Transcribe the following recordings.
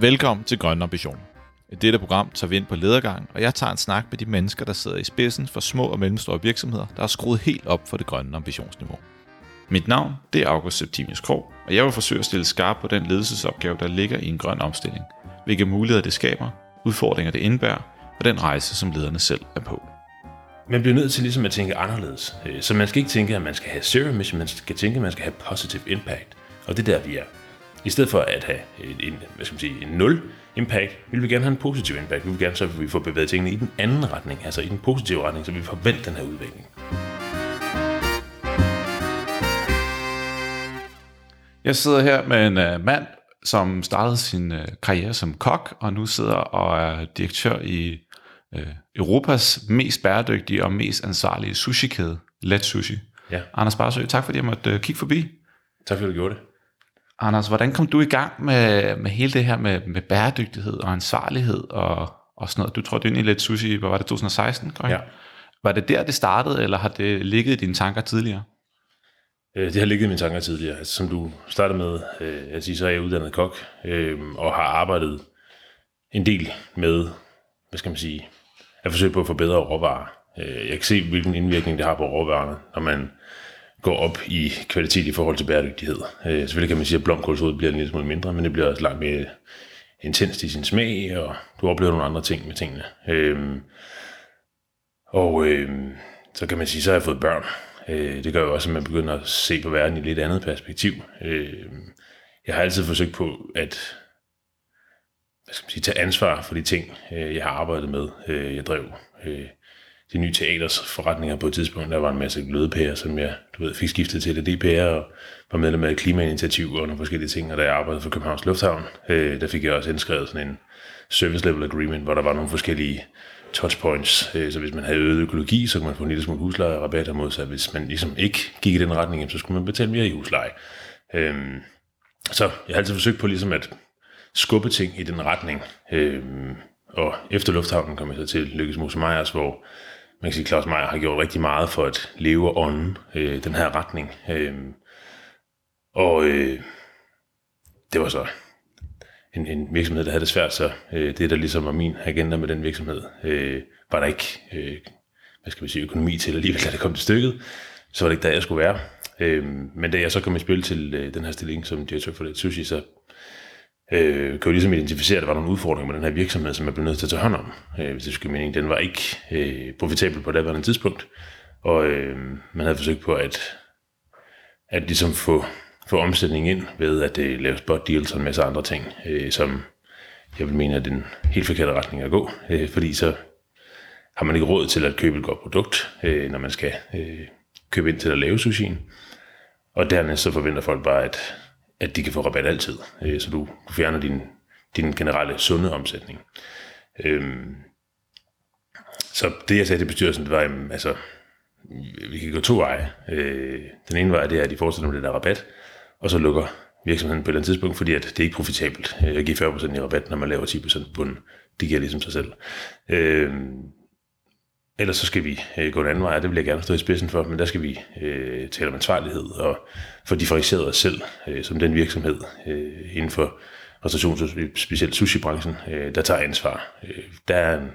Velkommen til Grønne Ambition. I dette program tager vi ind på ledergang, og jeg tager en snak med de mennesker, der sidder i spidsen for små og mellemstore virksomheder, der har skruet helt op for det grønne ambitionsniveau. Mit navn det er August Septimius Krog, og jeg vil forsøge at stille skarp på den ledelsesopgave, der ligger i en grøn omstilling, hvilke muligheder det skaber, udfordringer det indbærer, og den rejse, som lederne selv er på. Man bliver nødt til ligesom at tænke anderledes. Øh, Så man skal ikke tænke, at man skal have zero emission, man skal tænke, at man skal have positive impact. Og det er der, vi er. I stedet for at have en, hvad skal man sige, en nul impact, vil vi gerne have en positiv impact. Vi vil gerne så, vi får bevæget tingene i den anden retning, altså i den positive retning, så vi får vendt den her udvikling. Jeg sidder her med en uh, mand, som startede sin uh, karriere som kok, og nu sidder og er direktør i uh, Europas mest bæredygtige og mest ansvarlige sushi-kæde, Let Sushi. Ja. Anders Barsø, tak fordi jeg måtte uh, kigge forbi. Tak fordi du gjorde det. Anders, hvordan kom du i gang med, med hele det her med, med bæredygtighed og ansvarlighed og, og sådan noget? Du trådte ind i Let Sushi, hvad var det, 2016? Korrekt? Ja. Var det der, det startede, eller har det ligget i dine tanker tidligere? Øh, Det har ligget i mine tanker tidligere. Altså, som du startede med øh, at sige, så er jeg uddannet kok, øh, og har arbejdet en del med, hvad skal man sige, at forsøge på at forbedre råvarer. Øh, Jeg kan se, hvilken indvirkning det har på råvarerne, når man går op i kvalitet i forhold til bæredygtighed. Øh, Selvfølgelig kan man sige, at blomkålsrød bliver en lille smule mindre, men det bliver også langt mere intenst i sin smag, og du oplever nogle andre ting med tingene. Øh, Og øh, så kan man sige, så har jeg fået børn. Øh, det gør jo også, at man begynder at se på verden i et lidt andet perspektiv. Øh, jeg har altid forsøgt på at hvad skal man sige, tage ansvar for de ting, øh, jeg har arbejdet med. Øh, jeg drev øh, de nye teaters forretninger på et tidspunkt. Der var en masse glødepærer, som jeg du ved, fik skiftet til LEDP'er og var medlem af et klimainitiativ og nogle forskellige ting. Og da jeg arbejdede for Københavns Lufthavn, øh, der fik jeg også indskrevet sådan en service level agreement, hvor der var nogle forskellige touchpoints. Øh, så hvis man havde øget økologi, så kunne man få en lille smule husleje og rabatter modsat. Hvis man ligesom ikke gik i den retning, så skulle man betale mere i husleje. Øh, så jeg har altid forsøgt på ligesom at skubbe ting i den retning. Øh, og efter lufthavnen kom jeg så til Lykkes Mose Meyers, hvor man kan sige, Claus Meier har gjort rigtig meget for at leve og ånde øh, den her retning. Øh, og øh, det var så en, en virksomhed, der havde det svært, så øh, det, der ligesom var min agenda med den virksomhed, øh, var der ikke, øh, hvad skal vi sige, økonomi til alligevel, da det kom til stykket, så var det ikke der, jeg skulle være. Øh, men da jeg så kom i spil til øh, den her stilling som direktør for det sushi, så øh, kan jo ligesom identificere, at der var nogle udfordringer med den her virksomhed, som man blev nødt til at tage hånd om. Øh, hvis det skulle mening, den var ikke øh, profitabel på det andet tidspunkt, og øh, man havde forsøgt på at, at ligesom få, få omsætning ind ved at øh, lave spot deals og en masse andre ting, øh, som jeg vil mene er den helt forkerte retning at gå, øh, fordi så har man ikke råd til at købe et godt produkt, øh, når man skal øh, købe ind til at lave sushien. Og dernæst så forventer folk bare, at, at de kan få rabat altid, øh, så du, fjerner din, din generelle sunde omsætning. Øhm, så det jeg sagde til bestyrelsen, det var, jamen, altså, vi kan gå to veje. Øh, den ene vej det er, at de fortsætter med den der rabat, og så lukker virksomheden på et eller andet tidspunkt, fordi at det er ikke profitabelt øh, at give 40% i rabat, når man laver 10% på bunden. Det giver ligesom sig selv. Øh, Ellers så skal vi øh, gå en anden vej, og det vil jeg gerne stå i spidsen for, men der skal vi øh, tale om ansvarlighed og for differentieret os selv øh, som den virksomhed øh, inden for restaurations- og specielt sushi-branchen, øh, der tager ansvar. Øh, der er en,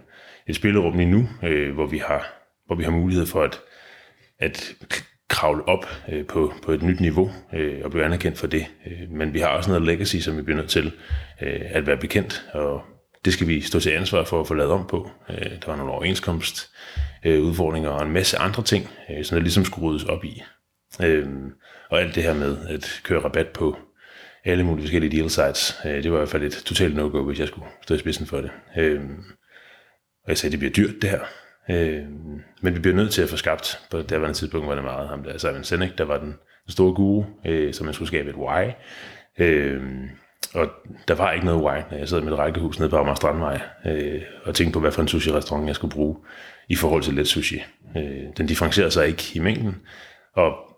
et spillerum lige nu, øh, hvor, vi har, hvor vi har mulighed for at, at kravle op øh, på, på et nyt niveau øh, og blive anerkendt for det. Øh, men vi har også noget legacy, som vi bliver nødt til øh, at være bekendt, og det skal vi stå til ansvar for at få lavet om på. Øh, der var nogle overenskomst øh, udfordringer og en masse andre ting, øh, som der ligesom skulle ryddes op i. Øh, og alt det her med at køre rabat på alle mulige forskellige deal sites, øh, det var i hvert fald et totalt no-go, hvis jeg skulle stå i spidsen for det. Øh, og jeg sagde, det bliver dyrt det her. Øh, men vi bliver nødt til at få skabt, på det var tidspunkt, var det meget ham der, Simon Sinek, der var den, den store guru, øh, som man skulle skabe et why. Øh, og der var ikke noget why, når jeg sad i mit rækkehus nede på Amager Strandvej, øh, og tænkte på, hvad for en sushi-restaurant jeg skulle bruge i forhold til let sushi. Øh, den differencierer sig ikke i mængden, og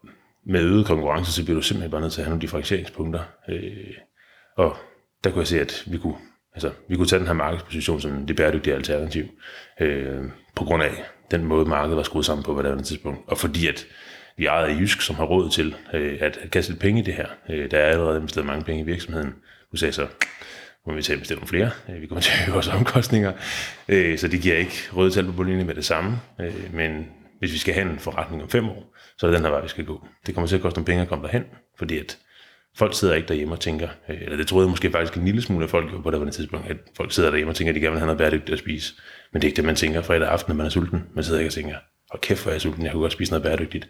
med øget konkurrence, så bliver du simpelthen bare nødt til at have nogle differentieringspunkter. Øh, og der kunne jeg se, at vi kunne, altså, vi kunne tage den her markedsposition som det bæredygtige alternativ, øh, på grund af den måde, markedet var skruet sammen på på det andet tidspunkt. Og fordi at vi ejede Jysk, som har råd til øh, at, at kaste lidt penge i det her. Øh, der er allerede investeret mange penge i virksomheden. Du sagde så, må vi til at bestille nogle flere. Øh, vi kommer til at øge vores omkostninger, øh, så det giver ikke røde tal på bundlinjen med det samme. Øh, men hvis vi skal have en forretning om fem år, så er det den her vej, vi skal gå. Det kommer til at koste nogle penge at komme derhen, fordi at folk sidder ikke derhjemme og tænker, øh, eller det troede jeg måske faktisk en lille smule af folk på det tidspunkt, at folk sidder derhjemme og tænker, at de gerne vil have noget bæredygtigt at spise. Men det er ikke det, man tænker fredag aften, når man er sulten. Man sidder ikke og tænker, hold kæft, hvor er jeg sulten, jeg kunne godt spise noget bæredygtigt.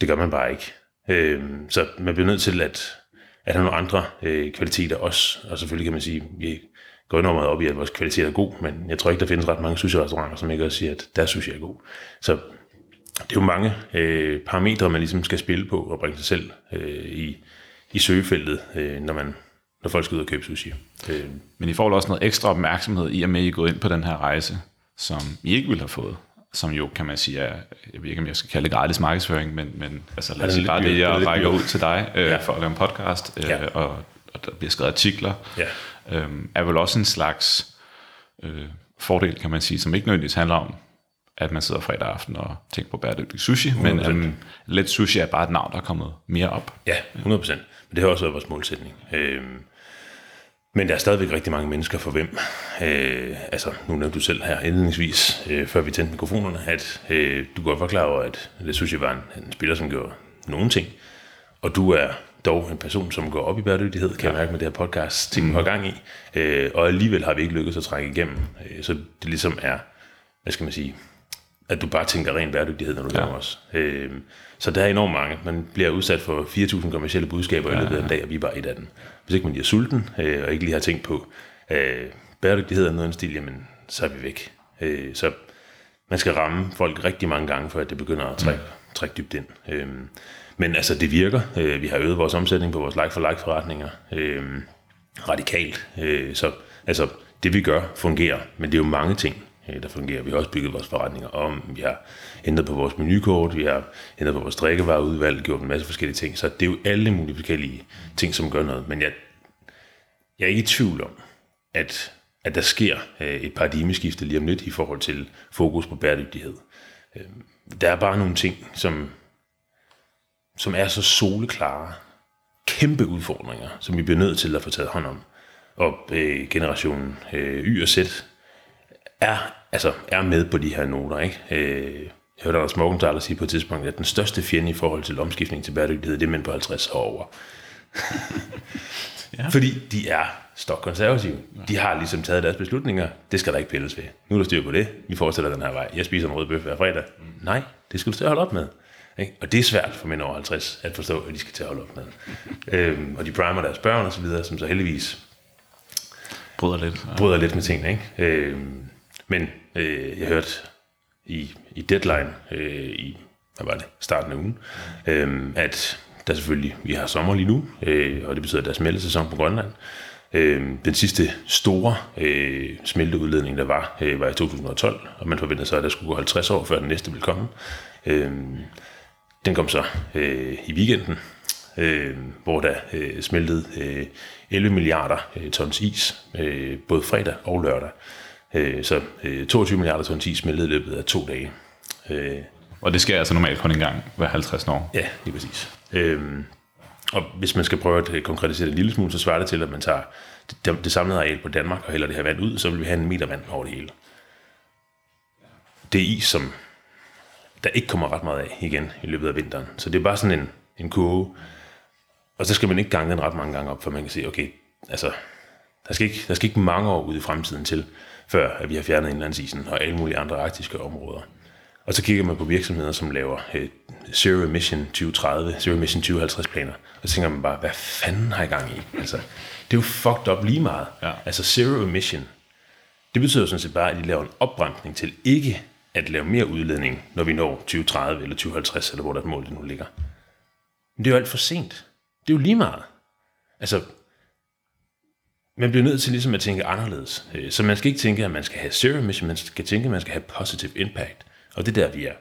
Det gør man bare ikke. Øh, så man bliver nødt til at, at have nogle andre øh, kvaliteter også. Og selvfølgelig kan man sige, vi går enormt meget op i, at vores kvalitet er god, men jeg tror ikke, der findes ret mange sushi-restauranter, som ikke også siger, at deres sushi er god. Så det er jo mange øh, parametre, man ligesom skal spille på og bringe sig selv øh, i, i søgefeltet, øh, når, man, når folk skal ud og købe sushi. Øh. Men I får også noget ekstra opmærksomhed i og med, at I er gået ind på den her rejse, som I ikke ville have fået som jo, kan man sige, er, jeg ved ikke, om jeg skal kalde det gratis markedsføring, men, men altså, lad os sige bare det, jeg rækker ud til dig øh, ja. for at lave en podcast, øh, ja. og, og der bliver skrevet artikler, ja. øh, er vel også en slags øh, fordel, kan man sige, som ikke nødvendigvis handler om, at man sidder fredag aften og tænker på bæredygtig sushi, 100%. men um, let sushi er bare et navn, der er kommet mere op. Ja, 100%. Men det har også været vores målsætning. Øh, men der er stadigvæk rigtig mange mennesker for hvem, øh, altså nu nævnte du selv her indledningsvis, øh, før vi tændte mikrofonerne, at øh, du godt var klar over, at synes jeg var en, en spiller, som gjorde nogen ting, og du er dog en person, som går op i bæredygtighed, kan ja. jeg mærke med det her podcast, ting mm. gang i, øh, og alligevel har vi ikke lykkedes at trække igennem, øh, så det ligesom er, hvad skal man sige, at du bare tænker ren bæredygtighed, når du ja. laver os. Øh, så der er enormt mange. Man bliver udsat for 4.000 kommersielle budskaber ja, i løbet af en dag, og vi er bare et af dem. Hvis ikke man lige er sulten, øh, og ikke lige har tænkt på øh, bæredygtighed og noget stil, jamen, så er vi væk. Øh, så man skal ramme folk rigtig mange gange, før det begynder at trække, mm. trække dybt ind. Øh, men altså, det virker. Øh, vi har øget vores omsætning på vores like-for-like-forretninger øh, radikalt. Øh, så altså, det vi gør fungerer, men det er jo mange ting, øh, der fungerer. Vi har også bygget vores forretninger om, vi har ændret på vores menukort, vi har ændret på vores drikkevareudvalg, gjort en masse forskellige ting. Så det er jo alle mulige forskellige ting, som gør noget. Men jeg, jeg er ikke i tvivl om, at, at der sker øh, et paradigmeskifte lige om lidt i forhold til fokus på bæredygtighed. Øh, der er bare nogle ting, som, som er så soleklare, kæmpe udfordringer, som vi bliver nødt til at få taget hånd om. Og øh, generationen øh, Y og Z er, altså, er med på de her noter. Ikke? Øh, jeg hørte Anders Morgenthaler sige på et tidspunkt, at den største fjende i forhold til omskiftning til bæredygtighed, det er mænd på 50 år over. ja. Fordi de er stokkonservative. De har ligesom taget deres beslutninger. Det skal der ikke pilles ved. Nu er der styr på det. Vi fortsætter den her vej. Jeg spiser en rød bøf hver fredag. Mm. Nej, det skal du at holde op med. Ikke? Og det er svært for mænd over 50 at forstå, at de skal til at holde op med. øhm, og de primer deres børn og så videre, som så heldigvis bryder lidt, bryder lidt med tingene. Ikke? Øhm, men øh, jeg hørte i, i Deadline øh, i hvad var det, starten af ugen, øh, at der selvfølgelig, vi har sommer lige nu, øh, og det betyder, at der er smeltesæson på Grønland. Øh, den sidste store øh, smelteudledning, der var, øh, var i 2012, og man forventede så, at der skulle gå 50 år, før den næste ville komme. Øh, den kom så øh, i weekenden, øh, hvor der øh, smeltede øh, 11 milliarder øh, tons is, øh, både fredag og lørdag. Øh, så 22 øh, milliarder tons is smeltede i løbet af to dage. Øh, og det sker altså normalt kun en gang hver 50 år? Ja, lige præcis. og hvis man skal prøve at konkretisere det en lille smule, så svarer det til, at man tager det, det samlede areal på Danmark og hælder det her vand ud, så vil vi have en meter vand over det hele. Det er is, som der ikke kommer ret meget af igen i løbet af vinteren. Så det er bare sådan en, en kurve. Og så skal man ikke gange den ret mange gange op, for man kan se, okay, altså, der skal ikke, der skal ikke mange år ud i fremtiden til, før at vi har fjernet indlandsisen og alle mulige andre arktiske områder. Og så kigger man på virksomheder, som laver uh, Zero Emission 2030, Zero Emission 2050 planer, og så tænker man bare, hvad fanden har I gang i? Altså, det er jo fucked up lige meget. Ja. Altså Zero Emission, det betyder jo sådan set bare, at de laver en opbremsning til ikke at lave mere udledning, når vi når 2030 eller 2050, eller hvor der mål det nu ligger. Men det er jo alt for sent. Det er jo lige meget. Altså, man bliver nødt til ligesom at tænke anderledes. Øh, så man skal ikke tænke, at man skal have zero emission, man skal tænke, at man skal have positive impact. Og det er der, vi er.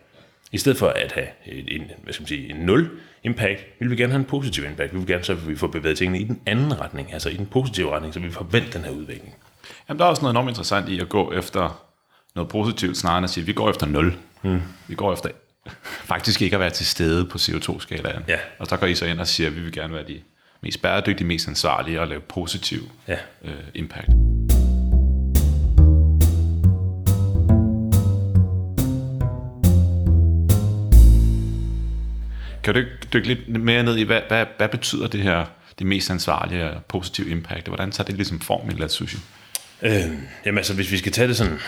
I stedet for at have en, hvad skal man sige, en nul impact, vil vi gerne have en positiv impact. Vi vil gerne så, at vi får bevæget tingene i den anden retning, altså i den positive retning, så vi får vendt den her udvikling. Jamen, der er også noget enormt interessant i at gå efter noget positivt, snarere end at sige, at vi går efter 0. Mm. Vi går efter faktisk ikke at være til stede på CO2-skalaen. Ja. Og så går I så ind og siger, at vi vil gerne være de mest bæredygtige, mest ansvarlige og lave positiv Ja. øh, impact. Kan du dykke lidt mere ned i, hvad, hvad, hvad betyder det her, det mest ansvarlige og positive impact, og hvordan tager det ligesom form i Let Sushi? Øh, jamen altså, hvis vi skal tage det sådan,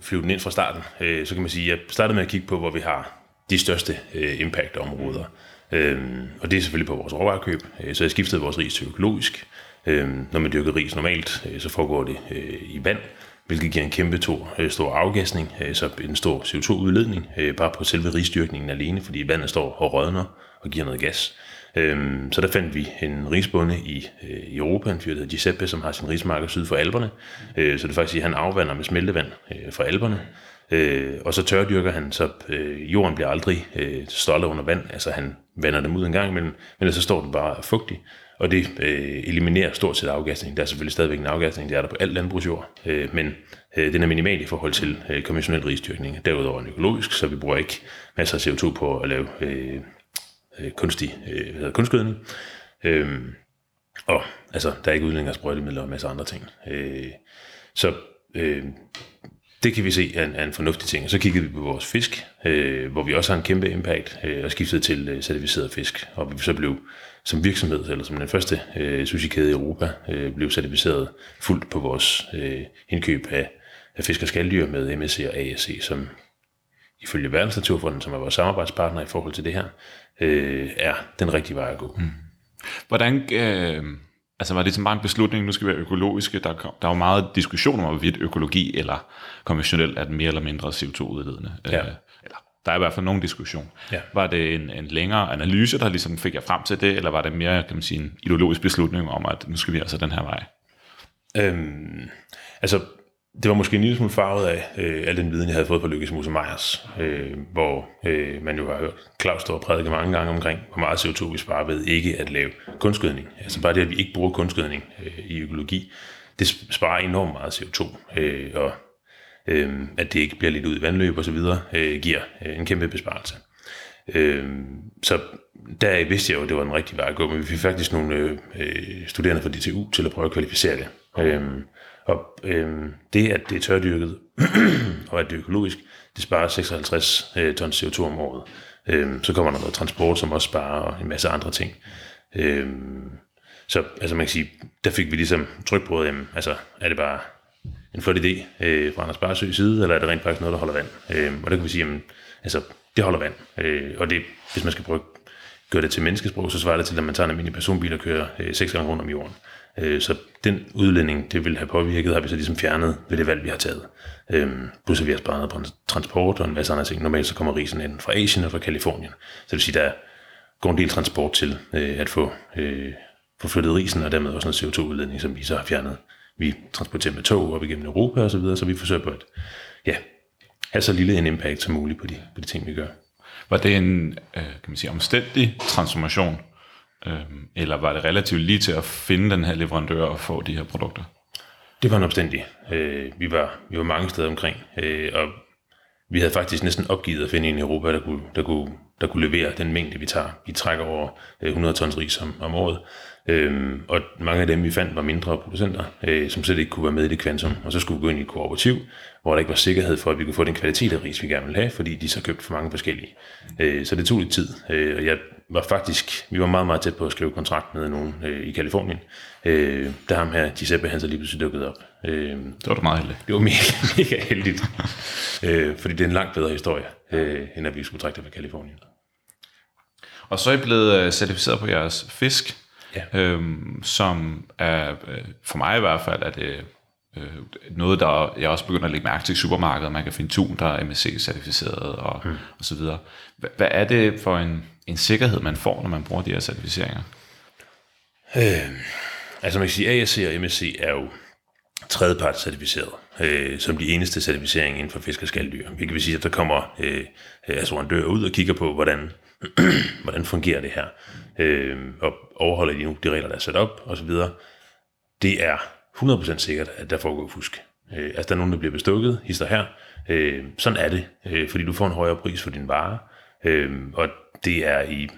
flyve den ind fra starten, øh, så kan man sige, at jeg startede med at kigge på, hvor vi har de største øh, impact-områder. Øh, og det er selvfølgelig på vores råvarekøb, øh, så jeg skiftede vores ris til økologisk. Øh, når man dyrker ris normalt, øh, så foregår det øh, i vand, hvilket giver en kæmpe to, øh, stor afgasning, øh, så en stor CO2-udledning, øh, bare på selve risdyrkningen alene, fordi vandet står og rådner og giver noget gas. Øhm, så der fandt vi en risbonde i, øh, Europa, en fyr, der hedder Giuseppe, som har sin rismarker syd for Alperne. Øh, så det er faktisk, at han afvander med smeltevand øh, fra Alperne. Øh, og så tørdyrker han, så øh, jorden bliver aldrig øh, stollet under vand. Altså han vander dem ud en gang imellem, men så står den bare fugtig. Og det øh, eliminerer stort set afgasning. Der er selvfølgelig stadigvæk en afgasning, det er der på alt landbrugsjord, øh, men øh, den er minimal i forhold til øh, konventionel risdyrkning. Derudover er den økologisk, så vi bruger ikke masser af CO2 på at lave øh, øh, kunstig øh, hvad hedder, kunstgødning. Øh, og altså, der er ikke udledning af sprøjtemidler og masser masse andre ting. Øh, så øh, det kan vi se er en, er en fornuftig ting. Og så kiggede vi på vores fisk, øh, hvor vi også har en kæmpe impact, øh, og skiftede til øh, certificeret fisk. Og vi så blev som virksomhed, eller som den første øh, sushi-kæde i Europa, øh, blev certificeret fuldt på vores øh, indkøb af, af fisk og skalddyr med MSC og ASC, som ifølge Verdensnaturfonden, som er vores samarbejdspartner i forhold til det her, øh, er den rigtige vej at gå. Mm. Hvordan, øh, altså var det sådan bare en beslutning, nu skal vi være økologiske, der, kom, der var meget diskussion om, hvorvidt økologi eller konventionelt er mere eller mindre CO2-udledende. Ja. Øh, eller, der er i hvert fald nogen diskussion. Ja. Var det en, en længere analyse, der ligesom fik jer frem til det, eller var det mere, kan man sige, en ideologisk beslutning om, at nu skal vi altså den her vej? Øhm, altså, det var måske en lille smule farvet af øh, al den viden, jeg havde fået på Lykkes Muse Meyers, øh, hvor øh, man jo har hørt Claus stå og prædike mange gange omkring, hvor meget CO2 vi sparer ved ikke at lave kunstgødning. Altså bare det, at vi ikke bruger kunstgødning øh, i økologi, det sparer enormt meget CO2, øh, og øh, at det ikke bliver lidt ud i vandløb og så videre, øh, giver øh, en kæmpe besparelse. Øh, så der vidste jeg jo, at det var en rigtige vej at gå, men vi fik faktisk nogle øh, øh studerende fra DTU til at prøve at kvalificere det. Øh, og øh, det, at det er tørdyrket, og at det er økologisk, det sparer 56 øh, tons CO2 om året. Øh, så kommer der noget transport, som også sparer, og en masse andre ting. Øh, så altså man kan sige, der fik vi ligesom tryk på, jamen, altså er det bare en flot idé øh, fra Anders Barsøs side, eller er det rent faktisk noget, der holder vand? Øh, og der kan vi sige, jamen, altså det holder vand. Øh, og det, hvis man skal prøve gøre det til menneskesprog, så svarer det til, at man tager en almindelig personbil og kører øh, seks gange rundt om jorden. Øh, Øh, så den udledning, det vil have påvirket, har vi så ligesom fjernet ved det valg, vi har taget. Øh, plus at vi har sparet på transport og en masse andre ting. Normalt så kommer risen ind fra Asien og fra Kalifornien. Så det vil sige, der går en del transport til øh, at få, øh, få flyttet risen, og dermed også noget CO2-udledning, som vi så har fjernet. Vi transporterer med tog op igennem Europa og så videre, så vi forsøger på at ja, have så lille en impact som muligt på de, på de ting, vi gør. Var det en øh, kan man sige, omstændig transformation, Øhm, eller var det relativt lige til at finde den her leverandør og få de her produkter? Det var en omstændig. Øh, vi, var, vi var mange steder omkring, øh, og vi havde faktisk næsten opgivet at finde en i Europa, der kunne, der kunne, der kunne levere den mængde, vi tager. Vi trækker over øh, 100 tons ris om, om året, øh, og mange af dem, vi fandt, var mindre producenter, øh, som slet ikke kunne være med i det kvantum. Og så skulle vi gå ind i et kooperativ, hvor der ikke var sikkerhed for, at vi kunne få den kvalitet af ris, vi gerne ville have, fordi de så købte for mange forskellige. Øh, så det tog lidt tid, øh, og jeg var faktisk, vi var meget, meget tæt på at skrive kontrakt med nogen øh, i Kalifornien. Øh, der ham her, Giuseppe, han så lige pludselig dukket op. Øh, Det var du meget heldig. det var mega, mega heldigt, øh, fordi det er en langt bedre historie, øh, end at vi skulle trække det fra Kalifornien. Og så er I blevet øh, certificeret på jeres fisk, Ja. øhm, som er, øh, for mig i hvert fald, er det øh, noget, der jeg også begynder at lægge mærke til i supermarkedet. Man kan finde tun, der er MSC-certificeret og, mm. og så videre. Hvad, hvad er det for en, en sikkerhed, man får, når man bruger de her certificeringer? Altså man kan sige, ASC og MSC er jo tredjeparts certificeret, øh, som de eneste certificering inden for fisk og skalddyr. Vi kan sige, at der kommer øh, assurandører ud og kigger på, hvordan, hvordan fungerer det her, øh, og overholder de nu de regler, der er sat op, osv. Det er 100% sikkert, at der foregår fusk. Øh, altså der er nogen, der bliver bestukket, hister her. Øh, sådan er det, øh, fordi du får en højere pris for din vare, øh, og det er i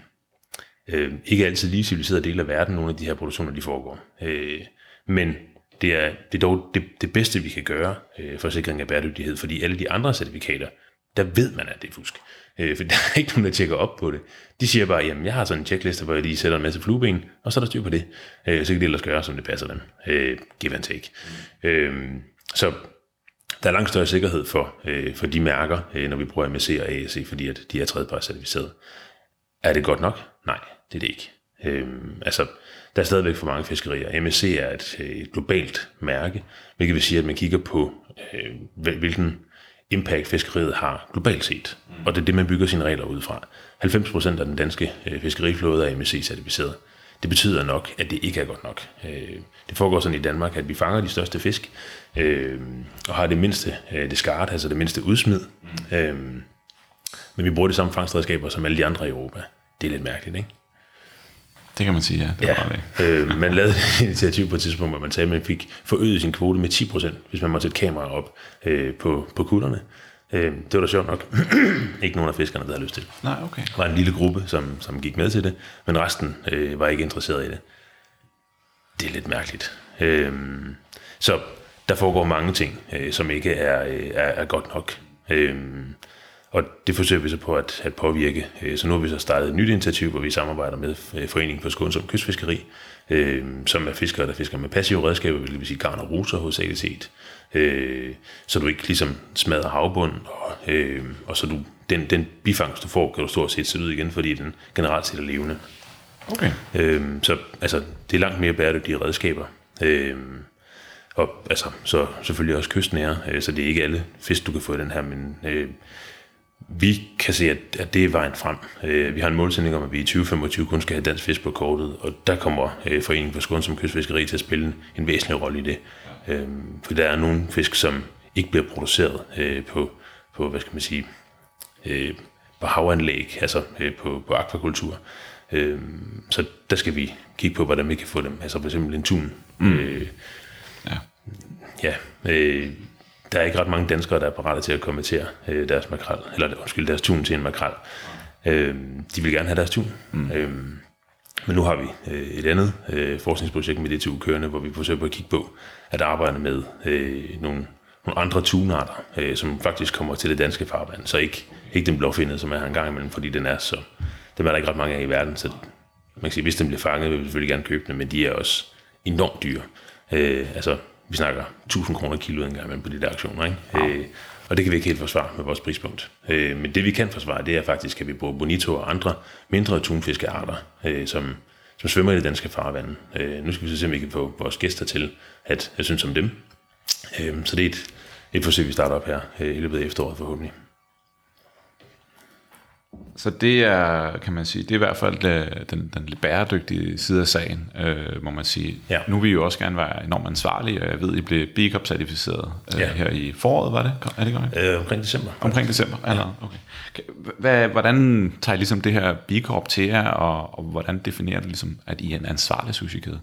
øh, ikke altid lige civiliserede dele af verden, nogle af de her produktioner, de foregår. Øh, men det er, det er dog det, det bedste, vi kan gøre øh, for sikring af bæredygtighed, fordi alle de andre certifikater, der ved man, at det er fusk. Øh, for der er ikke nogen, der tjekker op på det. De siger bare, jamen jeg har sådan en checkliste, hvor jeg lige sætter en masse flueben, og så er der styr på det. Øh, så kan de ellers gøre, som det passer dem. Øh, give and take. Øh, så der er langt større sikkerhed for, øh, for de mærker, øh, når vi bruger MSC og ASC, fordi at de er tredjeparts certificeret. Er det godt nok? Nej, det er det ikke. Øh, altså, der er stadigvæk for mange fiskerier. MSC er et, øh, et globalt mærke, hvilket vil sige, at man kigger på, øh, hvilken impact fiskeriet har globalt set. Mm. Og det er det, man bygger sine regler ud fra. 90% af den danske øh, fiskeriflåde er MSC-certificeret. Det betyder nok, at det ikke er godt nok. Øh, det foregår sådan i Danmark, at vi fanger de største fisk, øh, og har det mindste øh, det skart, altså det mindste udsmid. Mm. Øh, men vi bruger de samme fangstredskaber som alle de andre i Europa. Det er lidt mærkeligt, ikke? Det kan man sige, ja. Det ja. Var øh, man lavede et initiativ på et tidspunkt, hvor man sagde, at man fik forøget sin kvote med 10%, hvis man måtte sætte kamera op øh, på, på kutterne. Øh, det var da sjovt nok. ikke nogen af fiskerne, der havde lyst til det. Nej, okay. Der var en lille gruppe, som, som gik med til det, men resten øh, var ikke interesseret i det. Det er lidt mærkeligt. Øh, så der foregår mange ting, øh, som ikke er, øh, er, er godt nok. Øh, og det forsøger vi så på at, at påvirke. Øh, så nu har vi så startet et nyt initiativ, hvor vi samarbejder med øh, Foreningen for Skånsom Kystfiskeri, øh, som er fiskere, der fisker med passive redskaber, hvilket vil sige garn og ruser hovedsageligt set. Øh, så du ikke ligesom smadrer havbund, og, øh, og så du, den, den bifangst, du får, kan du stort set sætte ud igen, fordi den generelt set er levende. Okay. Øh, så altså, det er langt mere bæredygtige redskaber. Øh, og altså, så selvfølgelig også kystnære, øh, så det er ikke alle fisk, du kan få i den her, men øh, vi kan se, at, at det er vejen frem. Øh, vi har en målsætning om, at vi i 2025 kun skal have dansk fisk på kortet, og der kommer øh, Foreningen for Skånsom Kystfiskeri til at spille en, en væsentlig rolle i det. Øh, for der er nogle fisk, som ikke bliver produceret øh, på, på, hvad skal man sige, øh, på havanlæg, altså øh, på, på akvakultur. Øh, så der skal vi kigge på, hvordan vi kan få dem. Altså for eksempel en tun. Mm. Øh, ja. Ja, øh, der er ikke ret mange danskere, der er parate til at kommentere øh, deres makrel, eller undskyld, deres tun til en makrel. Øh, de vil gerne have deres tun. Mm. Øh, men nu har vi øh, et andet øh, forskningsprojekt med DTU kørende, hvor vi forsøger på at kigge på at arbejde med øh, nogle, nogle andre tunarter, øh, som faktisk kommer til det danske farvand. Så ikke, ikke den blåfindede, som er her en gang imellem, fordi den er så... Dem er der ikke ret mange af i verden, så man kan sige, hvis den bliver fanget, vil vi selvfølgelig gerne købe den, men de er også enormt dyre. Øh, altså vi snakker 1000 kroner kilo en gang på de der aktioner, ikke? Ja. Øh, og det kan vi ikke helt forsvare med vores prispunkt. Øh, men det vi kan forsvare, det er faktisk, at vi bruger bonito og andre mindre tunfiskearter, øh, som, som svømmer i det danske farvand. Øh, nu skal vi så se, om vi kan få vores gæster til at, at synes om dem. Øh, så det er et, et forsøg, vi starter op her øh, i løbet af efteråret forhåbentlig. Så det er, kan man sige, det er i hvert fald øh, den, den lidt bæredygtige side af sagen, øh, må man sige. Ja. Nu vil I jo også gerne være enormt ansvarlige, og jeg ved, I blev B Corp certificeret øh, ja. her i foråret, var det? Er det godt? Øh, omkring december. Omkring december, allerede. Okay. Hvad, hvordan tager I ligesom det her B Corp til jer, og, og hvordan definerer det ligesom, at I er en ansvarlig sushi-kæde?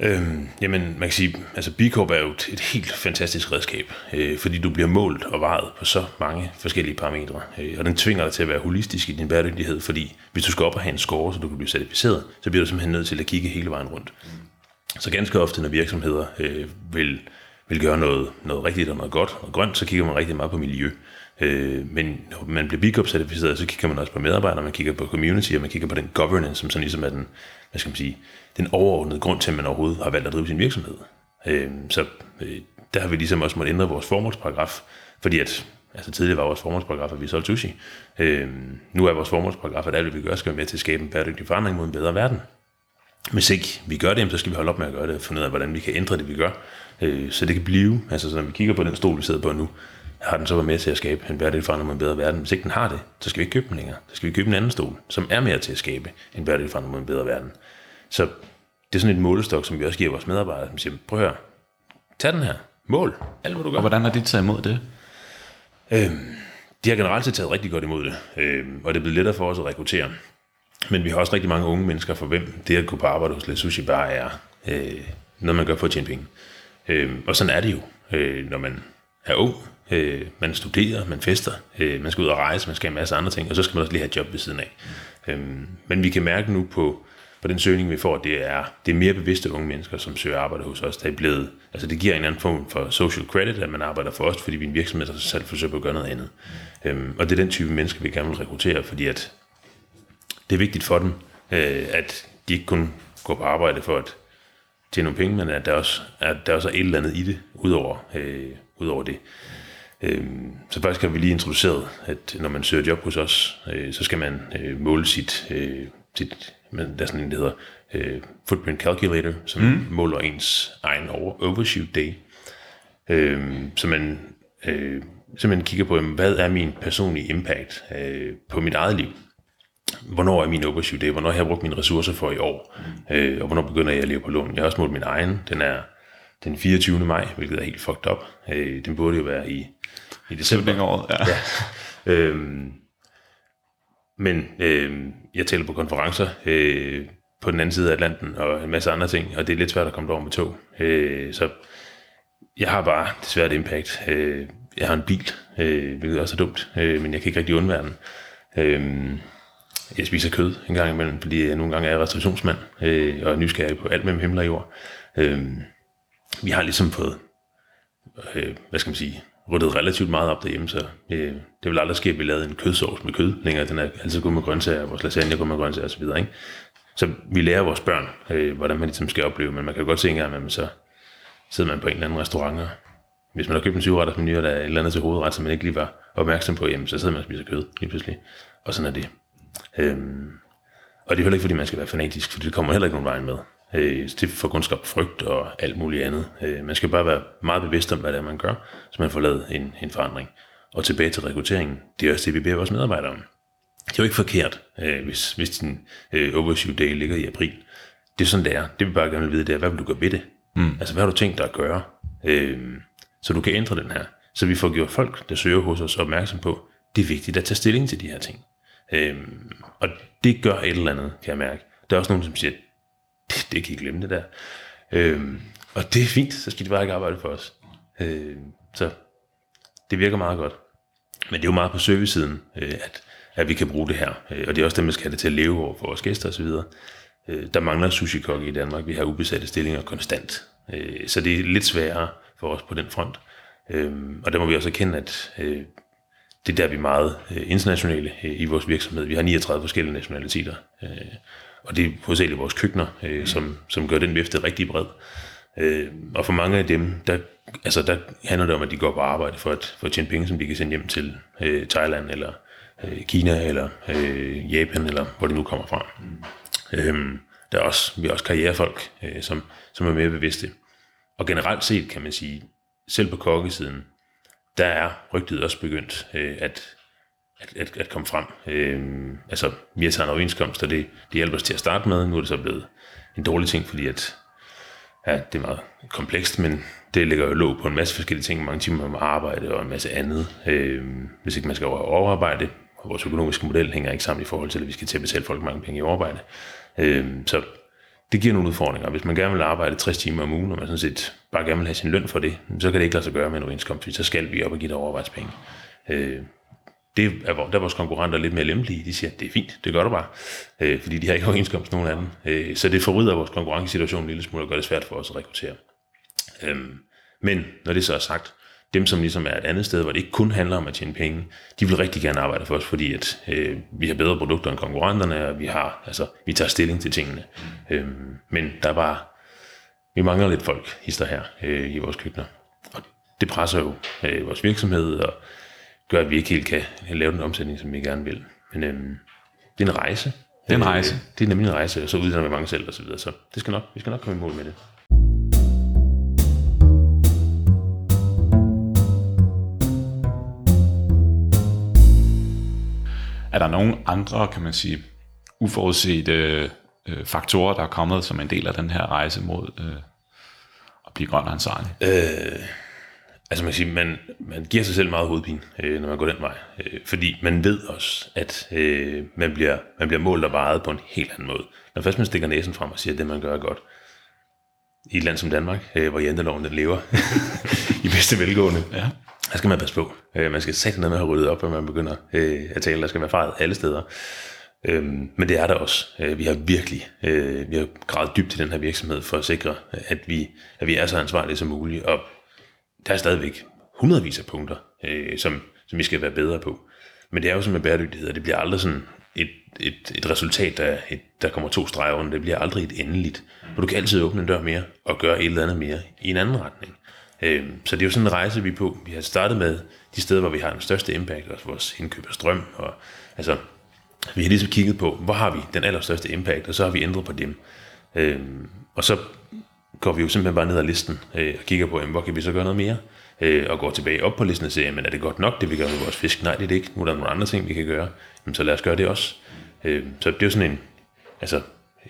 Øhm, jamen, man kan sige, altså B Corp er jo et, et helt fantastisk redskab, øh, fordi du bliver målt og vejet på så mange forskellige parametre, øh, og den tvinger dig til at være holistisk i din bæredygtighed, fordi hvis du skal op og have en score, så du kan blive certificeret, så bliver du simpelthen nødt til at kigge hele vejen rundt. Så ganske ofte, når virksomheder øh, vil, vil gøre noget, noget rigtigt og noget godt og grønt, så kigger man rigtig meget på miljø. Øh, men når man bliver B Corp certificeret, så kigger man også på medarbejdere, man kigger på community, og man kigger på den governance, som sådan ligesom er den, hvad skal man sige, den overordnede grund til, at man overhovedet har valgt at drive sin virksomhed. Øh, så øh, der har vi ligesom også måttet ændre vores formålsparagraf, fordi at Altså tidligere var vores formålsparagraf, at vi solgte sushi. Øh, nu er vores formålsparagraf, at alt, hvad vi gør, skal være med til at skabe en bæredygtig forandring mod en bedre verden. Hvis ikke vi gør det, så skal vi holde op med at gøre det, og finde ud af, hvordan vi kan ændre det, vi gør. Øh, så det kan blive, altså så når vi kigger på den stol, vi sidder på nu, har den så været med til at skabe en bæredygtig forandring mod en bedre verden. Hvis ikke den har det, så skal vi ikke købe den længere. Så skal vi købe en anden stol, som er mere til at skabe en bæredygtig forandring mod en bedre verden. Så det er sådan et målestok, som vi også giver vores medarbejdere, som siger, prøv at høre, tag den her, mål, alt hvad du gør. Og hvordan har de taget imod det? Øhm, de har generelt set taget rigtig godt imod det, øhm, og det er blevet lettere for os at rekruttere. Men vi har også rigtig mange unge mennesker, for hvem det at gå på arbejde hos Le Sushi bare er øh, noget, man gør for at tjene penge. Øhm, og sådan er det jo, øh, når man er ung, øh, man studerer, man fester, øh, man skal ud og rejse, man skal have en masse andre ting, og så skal man også lige have et job ved siden af. Øhm, men vi kan mærke nu på, på den søgning, vi får, det er, det er mere bevidste unge mennesker, som søger arbejde hos os. Der er blevet, altså det giver en anden form for social credit, at man arbejder for os, fordi vi er en virksomhed, der selv forsøger på at gøre noget andet. Øhm, og det er den type mennesker, vi gerne vil rekruttere, fordi at det er vigtigt for dem, øh, at de ikke kun går på arbejde for at tjene nogle penge, men at der også, at der også er et eller andet i det, udover, øh, udover det. Øhm, så faktisk har vi lige introduceret, at når man søger job hos os, øh, så skal man øh, måle sit, øh, sit men der er sådan en, der hedder øh, Footprint Calculator, som mm. måler ens egen over, overshoot day. Øh, så man øh, simpelthen kigger på, hvad er min personlige impact øh, på mit eget liv? Hvornår er min overshoot day? Hvornår har jeg brugt mine ressourcer for i år? Mm. Øh, og hvornår begynder jeg at leve på lån? Jeg har også målt min egen. Den er den 24. maj, hvilket er helt fucked up. Øh, den burde jo være i, i december. året, ja. ja. Øhm, men øh, jeg taler på konferencer øh, på den anden side af Atlanten og en masse andre ting, og det er lidt svært at komme derover med tog. Øh, så jeg har bare desværre et impact. Øh, jeg har en bil, øh, hvilket også er dumt, øh, men jeg kan ikke rigtig undvære den. Øh, jeg spiser kød en gang imellem, fordi jeg nogle gange er restaurationsmand øh, og er nysgerrig på alt mellem himmel og jord. Øh, vi har ligesom fået, øh, hvad skal man sige, ryddet relativt meget op derhjemme, så øh, det vil aldrig ske, at vi lavede en kødsovs med kød længere. Den er altid god med grøntsager, vores lasagne går med grøntsager osv. Ikke? Så vi lærer vores børn, øh, hvordan man ligesom skal opleve, men man kan jo godt se engang, at så sidder man på en eller anden restaurant, og hvis man har købt en syvretters menu, og der er et eller andet til hovedret, som man ikke lige var opmærksom på, jamen, så sidder man og spiser kød lige pludselig. Og sådan er det. Øhm, og det er heller ikke, fordi man skal være fanatisk, for det kommer heller ikke nogen vej med. Øh, det får kun skabt frygt og alt muligt andet. Øh, man skal bare være meget bevidst om, hvad det er, man gør, så man får lavet en, en forandring. Og tilbage til rekrutteringen, det er også det, vi beder vores medarbejdere om. Det er jo ikke forkert, øh, hvis, hvis din øh, overshoot day ligger i april. Det er sådan, det er. Det vi bare gerne vil vide, det er, hvad vil du gøre ved det? Mm. Altså, hvad har du tænkt dig at gøre? Øh, så du kan ændre den her. Så vi får gjort folk, der søger hos os, opmærksom på, det er vigtigt at tage stilling til de her ting. Øh, og det gør et eller andet, kan jeg mærke. Der er også nogen, som siger, det, det kan I glemme det der. Øhm, og det er fint, så skal de bare ikke arbejde for os. Øhm, så det virker meget godt. Men det er jo meget på servicesiden, øh, at, at vi kan bruge det her. Øh, og det er også dem, der skal have det til at leve over for vores gæster osv. Øh, der mangler sushi i Danmark. Vi har ubesatte stillinger konstant. Øh, så det er lidt sværere for os på den front. Øh, og der må vi også erkende, at øh, det er der, vi er meget øh, internationale øh, i vores virksomhed. Vi har 39 forskellige nationaliteter. Øh, og det er hovedsageligt vores køkkener, øh, som, som gør den vifte rigtig bred. Øh, og for mange af dem, der, altså der handler det om, at de går på arbejde for at, for at tjene penge, som de kan sende hjem til øh, Thailand, eller øh, Kina, eller øh, Japan, eller hvor det nu kommer fra. Mm. Øh, der er også, vi har også karrierefolk, øh, som, som er mere bevidste. Og generelt set kan man sige, selv på kokkesiden, der er rygtet også begyndt øh, at at, at, at komme frem. Øhm, altså, vi har taget en overenskomst, og det, det hjælper os til at starte med. Nu er det så blevet en dårlig ting, fordi at, ja, det er meget komplekst, men det ligger jo låg på en masse forskellige ting, mange timer med arbejde og en masse andet. Øhm, hvis ikke man skal overarbejde, og vores økonomiske model hænger ikke sammen i forhold til, at vi skal til at betale folk mange penge i overarbejde. Øhm, så det giver nogle udfordringer. Hvis man gerne vil arbejde 60 timer om ugen, og man sådan set bare gerne vil have sin løn for det, så kan det ikke lade sig gøre med en overenskomst, så skal vi op og give dig overarbejdspenge. Øh, det er, der er vores konkurrenter lidt mere lempelige. De siger, det er fint, det gør du bare. Øh, fordi de har ikke overenskomst nogen anden. Øh, så det forryder vores konkurrencesituation en lille smule og gør det svært for os at rekruttere. Øh, men når det så er sagt, dem som ligesom er et andet sted, hvor det ikke kun handler om at tjene penge, de vil rigtig gerne arbejde for os, fordi at, øh, vi har bedre produkter end konkurrenterne, og vi, har, altså, vi tager stilling til tingene. Øh, men der er bare, vi mangler lidt folk, hister her øh, i vores køkkener. Og det presser jo øh, vores virksomhed, og gør, at vi ikke helt kan lave den omsætning, som vi gerne vil. Men øhm, det er en rejse. Det er en rejse. Øh, det er nemlig en rejse, og så uddanner vi mange selv og så videre. Så det skal nok, vi skal nok komme i mål med det. Er der nogle andre, kan man sige, uforudsete øh, faktorer, der er kommet som en del af den her rejse mod øh, at blive grøn og ansvarlig? Øh, Altså man kan sige, man, man giver sig selv meget hovedpine, øh, når man går den vej. Øh, fordi man ved også, at øh, man, bliver, man bliver målt og vejet på en helt anden måde. Når først man stikker næsen frem og siger, at det man gør er godt, i et land som Danmark, øh, hvor janteloven den lever i bedste velgående, ja. der skal man passe på. Øh, man skal sætte noget med at have ryddet op, når man begynder øh, at tale. Der skal være fejret alle steder. Øhm, men det er der også. Øh, vi har virkelig øh, vi har gravet dybt i den her virksomhed for at sikre, at vi, at vi er så ansvarlige som muligt. Og der er stadigvæk hundredvis af punkter, øh, som, som vi skal være bedre på. Men det er jo sådan med bæredygtighed, at det bliver aldrig sådan et, et, et resultat, der, et, der kommer to streger under. Det bliver aldrig et endeligt. For du kan altid åbne en dør mere og gøre et eller andet mere i en anden retning. Øh, så det er jo sådan en rejse, vi er på. Vi har startet med de steder, hvor vi har den største impact, altså vores indkøb af strøm. Og, altså, vi har ligesom kigget på, hvor har vi den allerstørste impact, og så har vi ændret på dem. Øh, og så går vi jo simpelthen bare ned ad listen øh, og kigger på, jamen, hvor kan vi så gøre noget mere? Øh, og går tilbage op på listen og siger, men er det godt nok, det vi gør med vores fisk? Nej, det er det ikke. Nu er der nogle andre ting, vi kan gøre. Jamen, så lad os gøre det også. Øh, så det er jo sådan en, altså,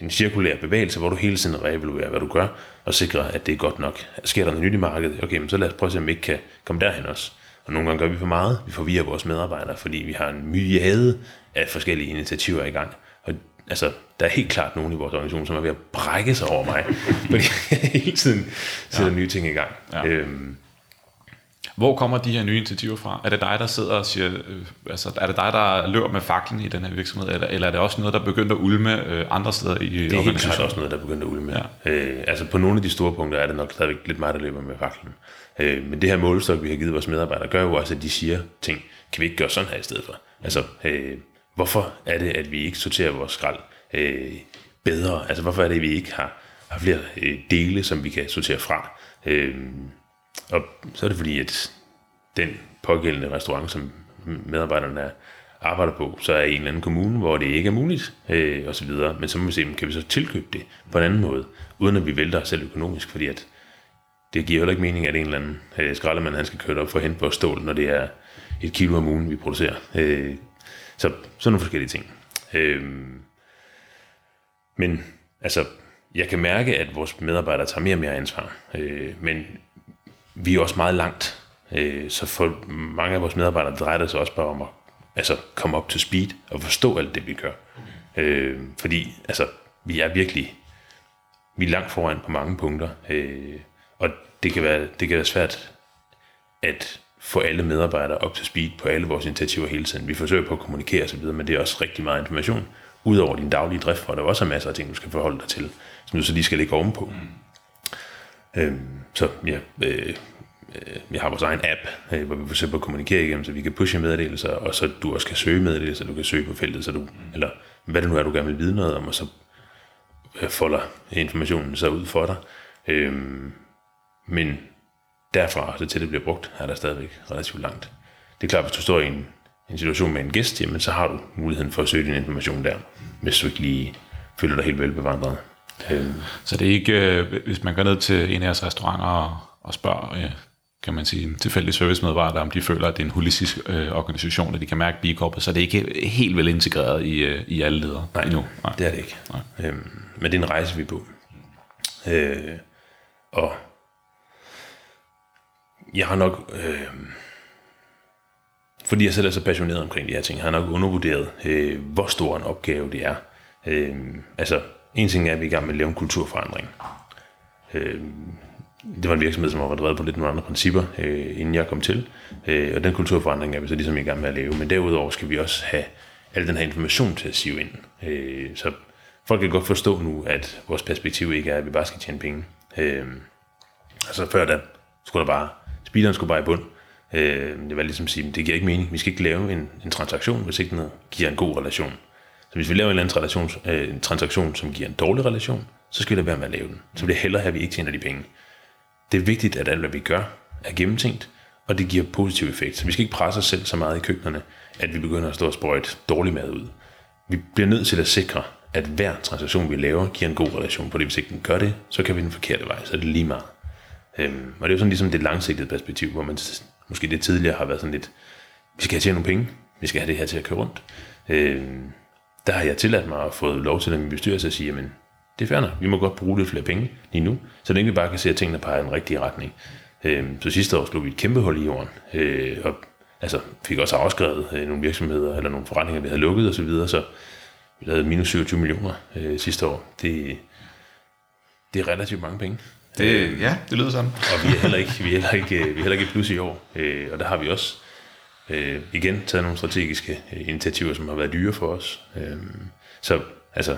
en cirkulær bevægelse, hvor du hele tiden reevaluerer, hvad du gør, og sikrer, at det er godt nok. Sker der noget nyt i markedet? Okay, men så lad os prøve at se, om vi ikke kan komme derhen også. Og nogle gange gør vi for meget. Vi forvirrer vores medarbejdere, fordi vi har en myriade af forskellige initiativer i gang. Og altså, der er helt klart nogen i vores organisation, som er ved at brække sig over mig, fordi jeg hele tiden sætter ja. nye ting i gang. Ja. Øhm, hvor kommer de her nye initiativer fra? Er det dig, der sidder og siger, øh, altså er det dig, der løber med faklen i den her virksomhed, eller, eller er det også noget, der begynder at ulme øh, andre steder i Det er helt klart også noget, der begynder at ulme. Ja. Øh, altså på nogle af de store punkter er det nok stadigvæk lidt meget, der løber med faklen. Øh, men det her målestok, vi har givet vores medarbejdere, gør jo også, at de siger ting, kan vi ikke gøre sådan her i stedet for? Altså, øh, hvorfor er det, at vi ikke sorterer vores skrald øh, bedre? Altså, hvorfor er det, at vi ikke har, har flere øh, dele, som vi kan sortere fra? Øh, og så er det fordi, at den pågældende restaurant, som medarbejderne er, arbejder på, så er i en eller anden kommune, hvor det ikke er muligt, øh, og så videre. Men så må vi se, kan vi så tilkøbe det på en anden måde, uden at vi vælter os selv økonomisk, fordi at det giver heller ikke mening, at en eller anden øh, skraldemand, han skal køre op for at hente vores stål, når det er et kilo om ugen, vi producerer. Øh, så sådan nogle forskellige ting. Øh, men altså, jeg kan mærke, at vores medarbejdere tager mere og mere ansvar. Øh, men vi er også meget langt. Øh, så for mange af vores medarbejdere drejer det sig også bare om at altså, komme op til speed og forstå alt det, vi gør. Øh, fordi altså, vi er virkelig vi er langt foran på mange punkter. Øh, og det kan, være, det kan være svært at få alle medarbejdere op til speed på alle vores initiativer hele tiden. Vi forsøger på at kommunikere osv., men det er også rigtig meget information, udover din daglige drift, hvor der også er masser af ting, du skal forholde dig til, som du så lige skal lægge ovenpå. Mm. Øhm, så ja, øh, øh, vi har vores egen app, øh, hvor vi forsøger at kommunikere igennem, så vi kan pushe meddelelser, og så du også kan søge meddelelser, du kan søge på feltet, så du, mm. eller hvad det nu er, du gerne vil vide noget om, og så øh, folder informationen så ud for dig. Øhm, men derfra så til det bliver brugt, er der stadigvæk relativt langt. Det er klart, hvis du står i en, en situation med en gæst, jamen, så har du muligheden for at søge din information der, hvis du ikke lige føler dig helt velbevandret. Øhm. Så det er ikke, øh, hvis man går ned til en af jeres restauranter og, og spørger, øh, kan man sige, en tilfældig servicemedarbejder, om de føler, at det er en holistisk øh, organisation, og de kan mærke B-korpet, så det er ikke helt vel integreret i, øh, i alle ledere Nej, endnu. Nej, det er det ikke. Nej. Øhm, men det er en rejse, vi er på. Øh, og jeg har nok, øh, fordi jeg selv er så passioneret omkring de her ting, har nok undervurderet, øh, hvor stor en opgave det er. Øh, altså, en ting er, at vi er i gang med at lave en kulturforandring. Øh, det var en virksomhed, som var drevet på lidt nogle andre principper, øh, inden jeg kom til. Øh, og den kulturforandring er vi så ligesom i gang med at lave. Men derudover skal vi også have al den her information til at sive ind. Øh, så folk kan godt forstå nu, at vores perspektiv ikke er, at vi bare skal tjene penge. Øh, altså før da skulle der bare speederen skulle bare i bund. Øh, det var ligesom at sige, det giver ikke mening. Vi skal ikke lave en, en transaktion, hvis ikke den giver en god relation. Så hvis vi laver en eller anden relation, øh, en transaktion, som giver en dårlig relation, så skal det være med at lave den. Så det hellere have, at vi ikke tjener de penge. Det er vigtigt, at alt, hvad vi gør, er gennemtænkt, og det giver positiv effekt. Så vi skal ikke presse os selv så meget i køkkenerne, at vi begynder at stå og sprøjte dårlig mad ud. Vi bliver nødt til at sikre, at hver transaktion, vi laver, giver en god relation på det. Hvis ikke den gør det, så kan vi den forkerte vej, så er det lige meget. Øhm, og det er jo sådan ligesom det langsigtede perspektiv, hvor man måske det tidligere har været sådan lidt, vi skal have tjene nogle penge, vi skal have det her til at køre rundt. Øh, der har jeg tilladt mig at få lov til at min bestyrelse at sige, jamen, det er vi må godt bruge lidt flere penge lige nu, så længe vi bare kan se, at tingene peger i den rigtige retning. Øh, så sidste år slog vi et kæmpe hul i jorden, øh, og altså, fik også afskrevet øh, nogle virksomheder eller nogle forretninger, vi havde lukket osv., så, videre, så vi havde minus 27 millioner øh, sidste år. Det, det er relativt mange penge. Det, ja, det lyder sådan. og vi er heller ikke, vi er heller ikke, vi er heller ikke plus i år. Øh, og der har vi også øh, igen taget nogle strategiske øh, initiativer, som har været dyre for os. Øh, så altså,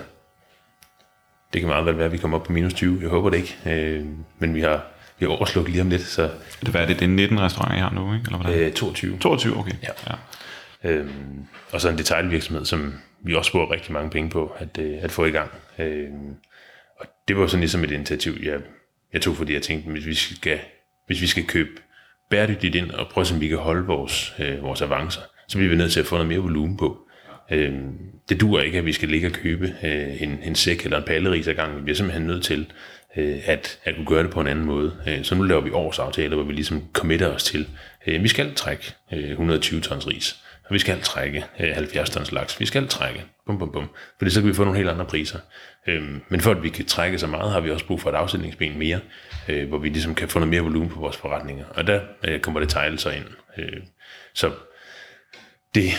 det kan meget vel være, at vi kommer op på minus 20. Jeg håber det ikke. Øh, men vi har, vi har overslukket lige om lidt, så Det, hvad er det? Det er 19 restauranter, I har nu, ikke? Eller hvordan? øh, 22. 22, okay. Ja. ja. Øhm, og så en detailvirksomhed, som vi også bruger rigtig mange penge på at, øh, at få i gang. Øhm, og det var sådan ligesom et initiativ, jeg, jeg tog, fordi jeg tænkte, hvis vi skal, hvis vi skal købe bæredygtigt ind og prøve, om vi kan holde vores, øh, vores avancer, så bliver vi nødt til at få noget mere volumen på. Øh, det duer ikke, at vi skal ligge og købe øh, en, en sæk eller en palleris ad gangen. Vi bliver simpelthen nødt til øh, at, at kunne gøre det på en anden måde. Øh, så nu laver vi årsaftaler, hvor vi ligesom committer os til, øh, vi skal trække øh, 120 tons ris, og vi skal trække øh, 70 tons laks, vi skal trække, bum bum bum, fordi så kan vi få nogle helt andre priser. Øhm, men for at vi kan trække så meget, har vi også brug for et afsætningsben mere, øh, hvor vi ligesom kan få noget mere volumen på vores forretninger. Og der øh, kommer det tegl så ind. Øh, så det,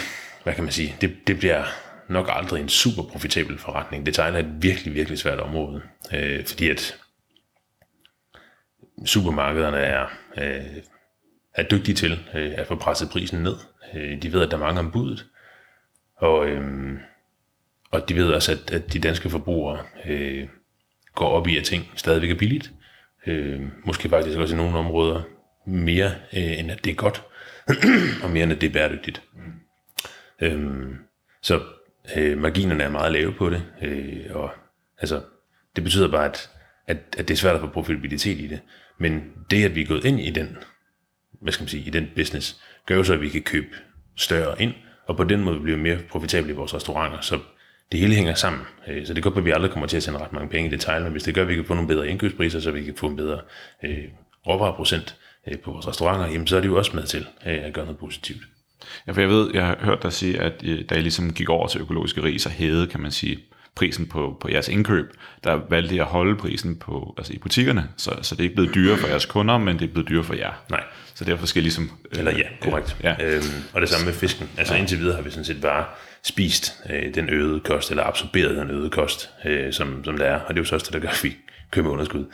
hvad kan man sige, det, det bliver nok aldrig en super profitabel forretning. Det tegner et virkelig, virkelig svært område, øh, fordi at supermarkederne er, øh, er dygtige til øh, at få presset prisen ned. Øh, de ved, at der er mange om budet, og, øh, og de ved også, at, at de danske forbrugere øh, går op i, at ting stadigvæk er billigt. Øh, måske faktisk også i nogle områder mere, øh, end at det er godt, og mere end at det er bæredygtigt. Øh, så øh, marginerne er meget lave på det, øh, og altså, det betyder bare, at, at, at det er svært at få profitabilitet i det. Men det, at vi er gået ind i den, hvad skal man sige, i den business, gør jo så, at vi kan købe større ind, og på den måde bliver vi mere profitable i vores restauranter. Så det hele hænger sammen. Øh, så det gør, at vi aldrig kommer til at tjene ret mange penge i detail, men hvis det gør, at vi kan få nogle bedre indkøbspriser, så vi kan få en bedre øh, råvareprocent øh, på vores restauranter, jamen så er det jo også med til øh, at gøre noget positivt. Ja, for jeg ved, jeg har hørt dig sige, at øh, da I ligesom gik over til økologiske ris og hævede, kan man sige, prisen på, på jeres indkøb, der valgte at holde prisen på, altså i butikkerne, så, så det er ikke blevet dyrere for jeres kunder, men det er blevet dyrere for jer. Nej. Så derfor skal I ligesom... øh, Eller ja, korrekt. Ja. Øhm, og det samme med fisken. Altså ja. indtil videre har vi sådan set bare spist øh, den øgede kost, eller absorberet den øgede kost, øh, som, som der er. Og det er jo så også det, der gør, at vi køber underskud.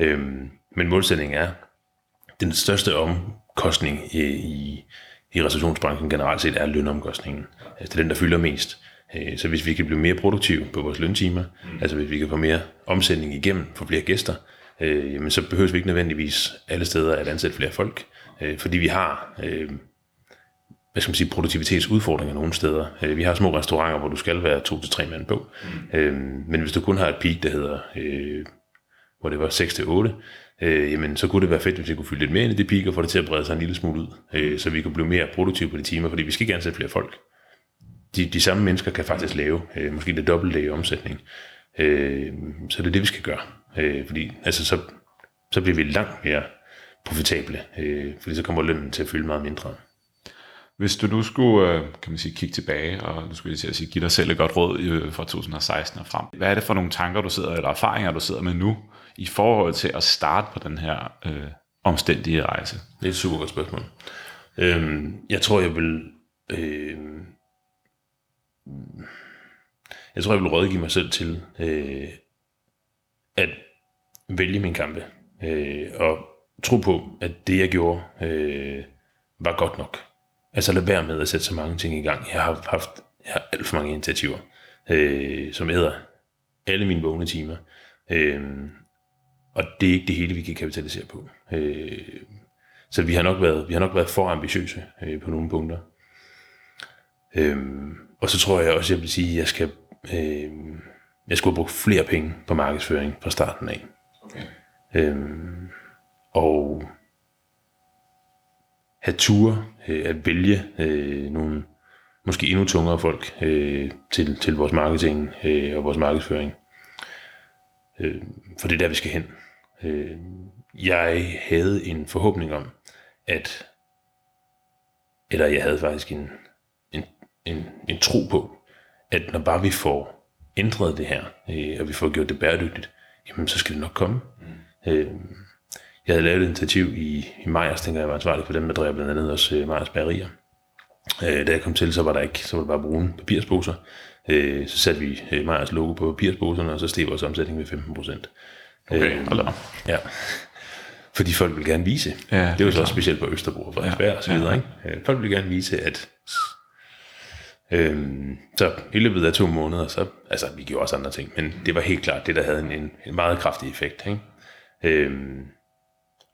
Øhm, men målsætningen er, den største omkostning i, i, i restaurationsbranchen generelt set er lønomkostningen. Altså, det er den, der fylder mest. Øh, Så hvis vi kan blive mere produktive på vores løntimer, mm. altså hvis vi kan få mere omsætning igennem, få flere gæster, øh, jamen så behøver vi ikke nødvendigvis alle steder at ansætte flere folk, øh, fordi vi har øh, hvad skal man sige, produktivitetsudfordringer nogle steder. Øh, Vi har små restauranter, hvor du skal være to til tre mand på. Mm. Øh, men hvis du kun har et peak, der hedder, øh, hvor det var 6 til 8, øh, jamen så kunne det være fedt, hvis vi kunne fylde lidt mere ind i det peak og få det til at brede sig en lille smule ud, øh, så vi kunne blive mere produktive på de timer, fordi vi skal ikke ansætte flere folk. De, de samme mennesker kan faktisk lave øh, måske det dobbelte i omsætning. Øh, så det er det, vi skal gøre. Øh, fordi altså, så, så bliver vi langt mere profitable, øh, fordi så kommer lønnen til at fylde meget mindre. Hvis du nu skulle, øh, kan man sige, kigge tilbage, og nu skulle jeg til at sige, give dig selv et godt råd øh, fra 2016 og frem. Hvad er det for nogle tanker, du sidder, eller erfaringer, du sidder med nu, i forhold til at starte på den her øh, omstændige rejse? Det er et super godt spørgsmål. Øhm, jeg tror, jeg vil... øhm, jeg tror, jeg vil rådgive mig selv til øh, at vælge min kampe. Øh, og tro på, at det, jeg gjorde, øh, var godt nok. Altså lad være med at sætte så mange ting i gang. Jeg har haft jeg har alt for mange initiativer, øh, som æder alle mine vågne timer. Øh, og det er ikke det hele, vi kan kapitalisere på. Øh, så vi har nok været, vi har nok været for ambitiøse øh, på nogle punkter. Øhm, og så tror jeg også, jeg vil sige, at jeg skal, øh, jeg skulle have brugt flere penge på markedsføring fra starten af. Okay. Øhm, og have ture øh, at vælge øh, nogle måske endnu tungere folk øh, til, til vores marketing øh, og vores markedsføring. Øh, for det er der, vi skal hen. Øh, jeg havde en forhåbning om, at, eller jeg havde faktisk en, en, en, tro på, at når bare vi får ændret det her, øh, og vi får gjort det bæredygtigt, jamen så skal det nok komme. Mm. Øh, jeg havde lavet et initiativ i, i Majers, tænker jeg var ansvarlig for dem, der drev blandt andet også øh, Majers Bagerier. Øh, da jeg kom til, så var der ikke, så var det bare brune papirsposer. Øh, så satte vi øh, Majers logo på papirsposerne, og så steg vores omsætning med 15 procent. Okay, hold da. Ja. Fordi folk vil gerne vise. Ja, det er det er så også specielt på Østerbro og Frederiksberg ja, og så videre. ja. Ikke? Øh, Folk vil gerne vise, at Øhm, så i løbet af to måneder, så, altså vi gjorde også andre ting, men det var helt klart det, der havde en, en, en meget kraftig effekt. Ikke? Øhm,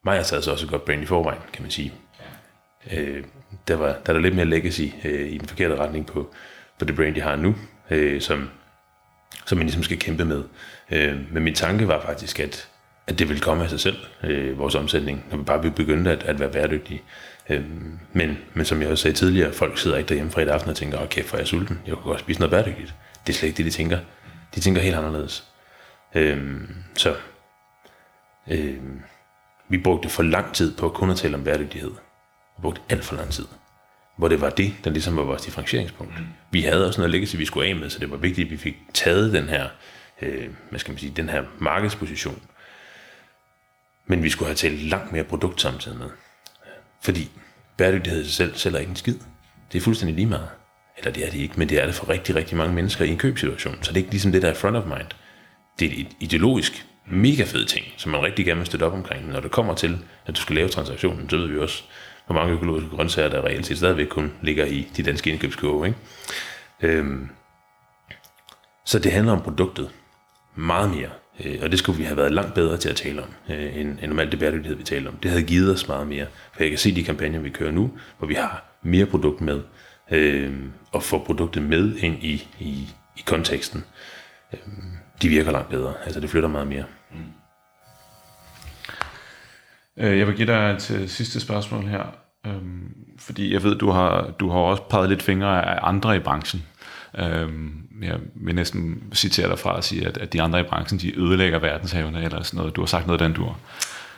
Maja sad så også et godt brand i forvejen, kan man sige. Øh, der, var, der er der lidt mere legacy øh, i den forkerte retning på, på det brand, de har nu, øh, som, som man ligesom skal kæmpe med. Øh, men min tanke var faktisk, at, at det ville komme af sig selv, øh, vores omsætning, når vi bare begyndte at, at være bæredygtige. Øh, men, men som jeg også sagde tidligere, folk sidder ikke derhjemme fredag aften og tænker, åh kæft, hvor er jeg sulten, jeg kunne godt spise noget bæredygtigt. Det er slet ikke det, de tænker. De tænker helt anderledes. Øh, så øhm, vi brugte for lang tid på kun at tale om bæredygtighed. Vi brugte alt for lang tid. Hvor det var det, der ligesom var vores differentieringspunkt. Mm. Vi havde også noget legacy, vi skulle af med, så det var vigtigt, at vi fik taget den her, øh, hvad skal man sige, den her markedsposition. Men vi skulle have talt langt mere produkt samtidig med. Fordi bæredygtighed i sig selv sælger ikke en skid. Det er fuldstændig lige meget. Eller det er det ikke, men det er det for rigtig, rigtig mange mennesker i en købsituation. Så det er ikke ligesom det, der er front of mind. Det er et ideologisk mega fed ting, som man rigtig gerne vil støtte op omkring. Men når det kommer til, at du skal lave transaktionen, så ved vi også, hvor mange økologiske grøntsager, der reelt set stadigvæk kun ligger i de danske indkøbskurve. Ikke? Øhm, så det handler om produktet meget mere. Øh, og det skulle vi have været langt bedre til at tale om, øh, end, end om det bæredygtighed, vi taler om. Det havde givet os meget mere. For jeg kan se de kampagner, vi kører nu, hvor vi har mere produkt med, øh, og får produktet med ind i, i, i konteksten. Øh, de virker langt bedre. Altså det flytter meget mere. Mm. Øh, Jeg vil give dig et sidste spørgsmål her, øhm, fordi jeg ved, du har, du har også peget lidt fingre af andre i branchen. Øhm, jeg vil næsten citere dig fra at sige, at, at de andre i branchen, de ødelægger verdenshavene, eller sådan noget. Du har sagt noget den dur.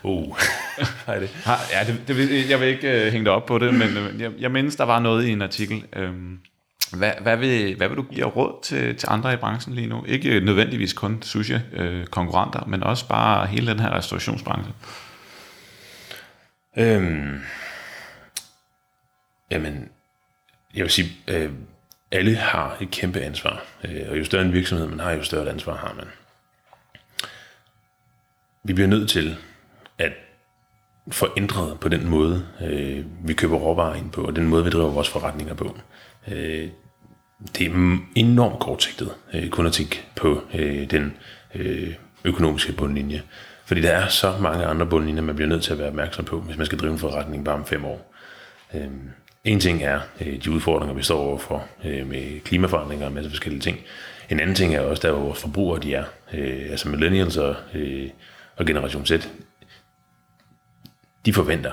Uh, nej, det. Ja, det, det, jeg vil ikke uh, hænge dig op på det, men uh, jeg, jeg mindes, der var noget i en artikel. Øhm, hvad, hvad, vil, hvad vil du give råd til, til andre i branchen lige nu? Ikke nødvendigvis kun sushi-konkurrenter, men også bare hele den her restaurationsbranche. Øhm, jamen, jeg vil sige, øh, alle har et kæmpe ansvar. Øh, og jo større en virksomhed man har, jo større et ansvar har man. Vi bliver nødt til at få ændret på den måde, øh, vi køber råvarer ind på, og den måde, vi driver vores forretninger på. Øh, det er enormt kortsigtet kun at tænke på den økonomiske bundlinje. Fordi der er så mange andre bundlinjer, man bliver nødt til at være opmærksom på, hvis man skal drive en forretning bare om fem år en ting er øh, de udfordringer, vi står overfor øh, med klimaforandringer og masse forskellige ting. En anden ting er også, der hvor vores forbrugere de er. Øh, altså millennials og, øh, og Generation Z, de forventer,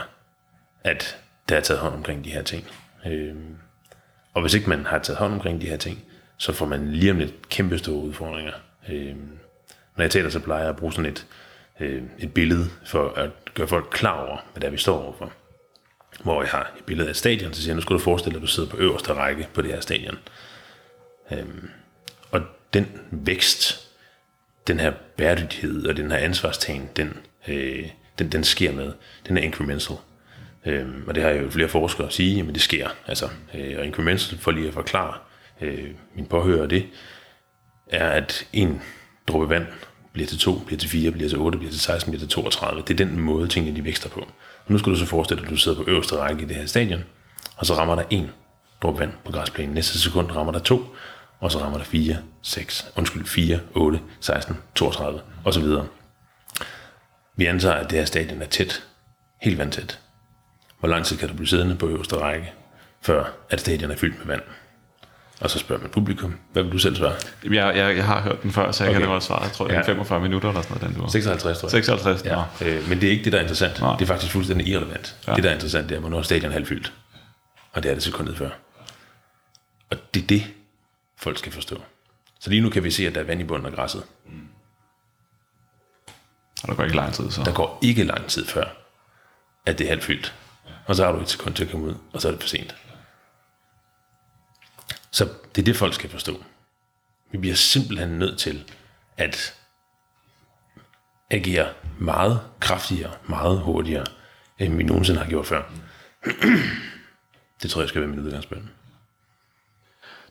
at der er taget hånd omkring de her ting. Øh, og hvis ikke man har taget hånd omkring de her ting, så får man lige om lidt kæmpe store udfordringer. Øh, når jeg taler, så plejer jeg at bruge sådan et, øh, et billede for at gøre folk klar over, hvad det er, vi står overfor. Hvor jeg har et billede af et stadion, så siger jeg, nu skal du forestille dig, at du sidder på øverste række på det her stadion. Øhm, og den vækst, den her bæredygtighed og den her ansvarstagen, den, øh, den, den sker med, den er incremental. Øhm, og det har jo flere forskere at sige, men det sker. Altså, øh, og incremental, for lige at forklare øh, min påhører det, er, at en dråbe vand bliver til 2, bliver til 4, bliver til 8, bliver til 16, bliver til 32. Det er den måde, tingene de vækster på. Nu skal du så forestille dig, at du sidder på øverste række i det her stadion, og så rammer der en dråbe vand på græsplænen. Næste sekund rammer der to, og så rammer der 4, 6, undskyld, 4, 8, 16, 32, og så videre. Vi antager, at det her stadion er tæt, helt vandtæt. Hvor lang tid kan du blive siddende på øverste række, før at stadion er fyldt med vand? Og så spørger man publikum, hvad vil du selv svare? Jeg, jeg, jeg har hørt den før, så jeg okay. Kan det godt svare. Jeg tror, det er Ja. 45 minutter eller sådan noget, den du 56, tror jeg. 56, ja. Øh, men det er ikke det, der er interessant. Nej. Det er faktisk fuldstændig irrelevant. Ja. Det, der er interessant, det er, hvornår er stadion halvfyldt. Og det er det sekundet før. Og det er det, folk skal forstå. Så lige nu kan vi se, at der er vand i bunden af græsset. Og der går ikke lang tid, så. Der går ikke lang tid før, at det er halvfyldt. Og så har du et sekund til at komme ud, og så er det for sent. Så det er det, folk skal forstå. Vi bliver simpelthen nødt til at agere meget kraftigere, meget hurtigere, end vi nogensinde har gjort før. Det tror jeg skal være mit udgangspunkt.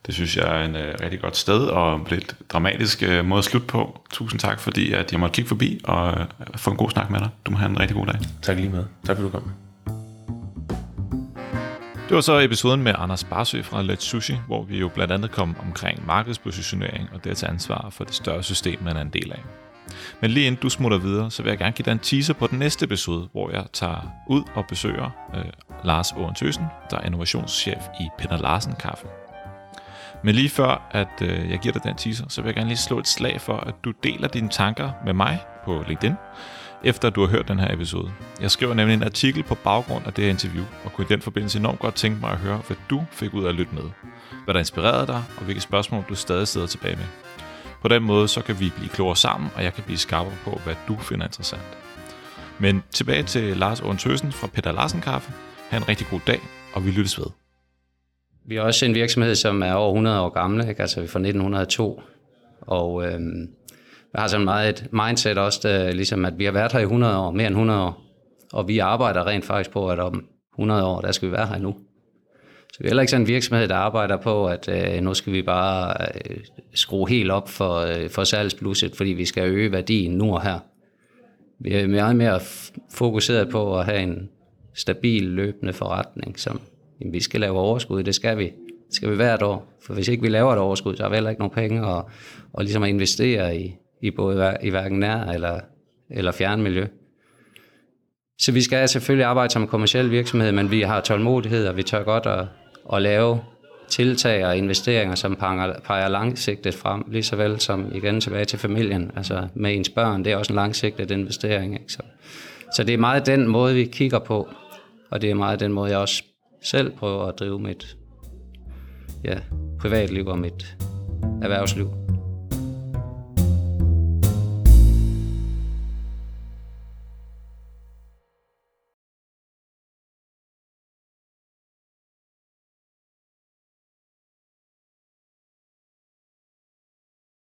Det synes jeg er en øh, rigtig godt sted og lidt dramatisk øh, måde at slutte på. Tusind tak, fordi at jeg måtte kigge forbi og øh, få en god snak med dig. Du må have en rigtig god dag. Tak lige med. Tak fordi du kom. Det var så episoden med Anders Barsø fra Let's Sushi, hvor vi jo blandt andet kom omkring markedspositionering og det at tage ansvar for det større system, man er en del af. Men lige inden du smutter videre, så vil jeg gerne give dig en teaser på den næste episode, hvor jeg tager ud og besøger øh, Lars Åren Tøsen, der er innovationschef i Peter Larsen Kaffe. Men lige før, at øh, jeg giver dig den teaser, så vil jeg gerne lige slå et slag for, at du deler dine tanker med mig på LinkedIn, efter du har hørt den her episode. Jeg skriver nemlig en artikel på baggrund af det her interview, og kunne i den forbindelse enormt godt tænke mig at høre, hvad du fik ud af at lytte med. Hvad der inspirerede dig, og hvilke spørgsmål du stadig sidder tilbage med. På den måde så kan vi blive klogere sammen, og jeg kan blive skarpere på, hvad du finder interessant. Men tilbage til Lars Oren fra Peter Larsen Kaffe. Ha' en rigtig god dag, og vi lyttes ved. Vi er også en virksomhed, som er over 100 år gammel, ikke? altså vi er fra 1902, og øhm, jeg har sådan meget et mindset også, der, ligesom at vi har været her i 100 år, mere end 100 år, og vi arbejder rent faktisk på, at om 100 år, der skal vi være her nu. Så vi er heller ikke sådan en virksomhed, der arbejder på, at øh, nu skal vi bare øh, skrue helt op for, øh, for salgsblusset, fordi vi skal øge værdien nu og her. Vi er meget mere fokuseret på at have en stabil, løbende forretning, som jamen, vi skal lave overskud, det skal vi. Det skal vi hvert år, for hvis ikke vi laver et overskud, så har vi heller ikke nogen penge at, og ligesom at investere i, i både i hverken nær eller, eller fjernmiljø. Så vi skal selvfølgelig arbejde som en kommersiel virksomhed, men vi har tålmodighed, og vi tør godt at, at lave tiltag og investeringer, som peger, peger langsigtet frem, lige så vel som igen tilbage til familien, altså med ens børn, det er også en langsigtet investering. Ikke? Så, så det er meget den måde, vi kigger på, og det er meget den måde, jeg også selv prøver at drive mit ja, privatliv og mit erhvervsliv.